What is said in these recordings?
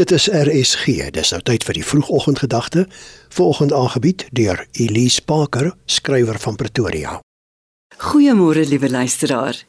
Dit is RSG. Dis nou tyd vir die vroegoggendgedagte. Vanoggend aangebied deur Elise Parker, skrywer van Pretoria. Goeiemôre liewe luisteraar.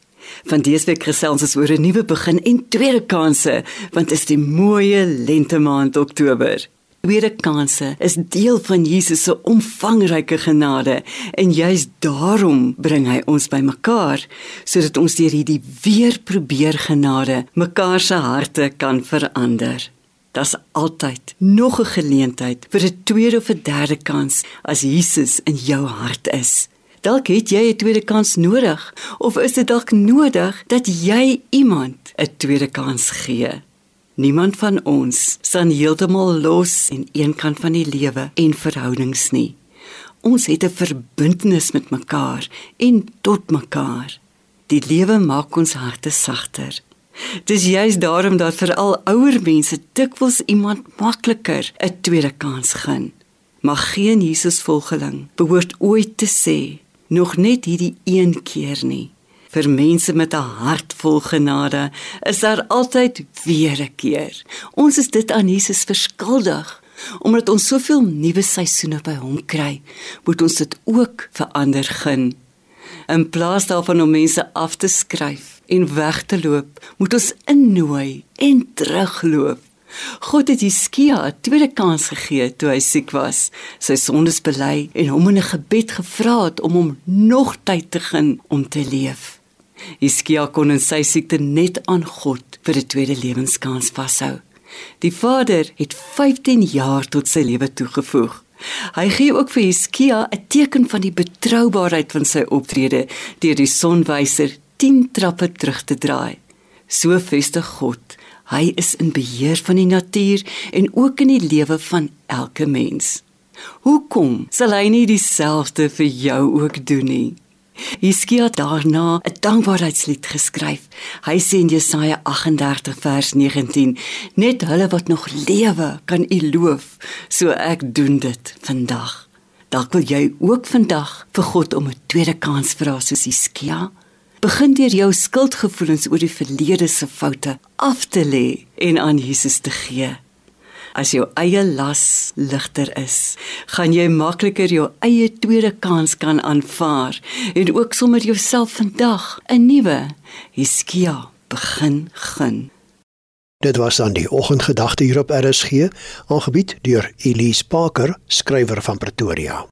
Van dese week gesels ons oor 'n nuwe begin en tweede kansse, want dit is die mooi lente maand Oktober. Tweede kansse is deel van Jesus se omvangryke genade en juis daarom bring hy ons bymekaar sodat ons deur hierdie weer probeer genade mekaar se harte kan verander. Daar's altyd nog 'n geleentheid vir 'n tweede of 'n derde kans as Jesus in jou hart is. Dalk het jy 'n tweede kans nodig of is dit dalk nodig dat jy iemand 'n tweede kans gee. Niemand van ons staan heeltemal los in een kant van die lewe en verhoudings nie. Ons het 'n verbintenis met mekaar en tot mekaar. Die lewe maak ons harte sagter. Dis juist daarom dat vir al ouer mense dikwels iemand makliker 'n tweede kans gun. Maar geen Jesus volgeling behoort ooit te sê nog net hierdie een keer nie. Vir mense met 'n hart vol genade is daar altyd weer 'n keer. Ons is dit aan Jesus verskuldig. Omdat ons soveel nuwe seisoene by hom kry, moet ons dit ook verander gun. In plaas daarvan om mense af te skryf en weg te loop, moet ons innooi en terugloop. God het Hiskia 'n tweede kans gegee toe hy siek was, sy sondes bely en hom in 'n gebed gevra het om hom nog tyd te gun om te leef. Hiskia kon in sy siekte net aan God vir 'n tweede lewenskans vashou. Die Vader het 15 jaar tot sy lewe toegevoeg. Hy gee ook vir Hiskia 'n teken van die betroubaarheid van sy optrede deur die sonwyser 10 trappe terug te draai. So vestig God. Hy is in beheer van die natuur en ook in die lewe van elke mens. Hoekom sal hy nie dieselfde vir jou ook doen nie? Hiskia daarna 'n dankbaarheidslied geskryf. Hy sê in Jesaja 38 vers 19: Net hulle wat nog lewe kan U loof, so ek doen dit vandag. Dalk wil jy ook vandag vir God om 'n tweede kans vra soos Hiskia begin deur jou skuldgevoelens oor die verlede se foute af te lê en aan Jesus te gee. As jou eie las ligter is, gaan jy makliker jou eie tweede kans kan aanvaar en ook sommer jouself vandag 'n nuwe Hiskia begin gun. Dit was dan die oggendgedagte hier op RSG, aangebied deur Elise Parker, skrywer van Pretoria.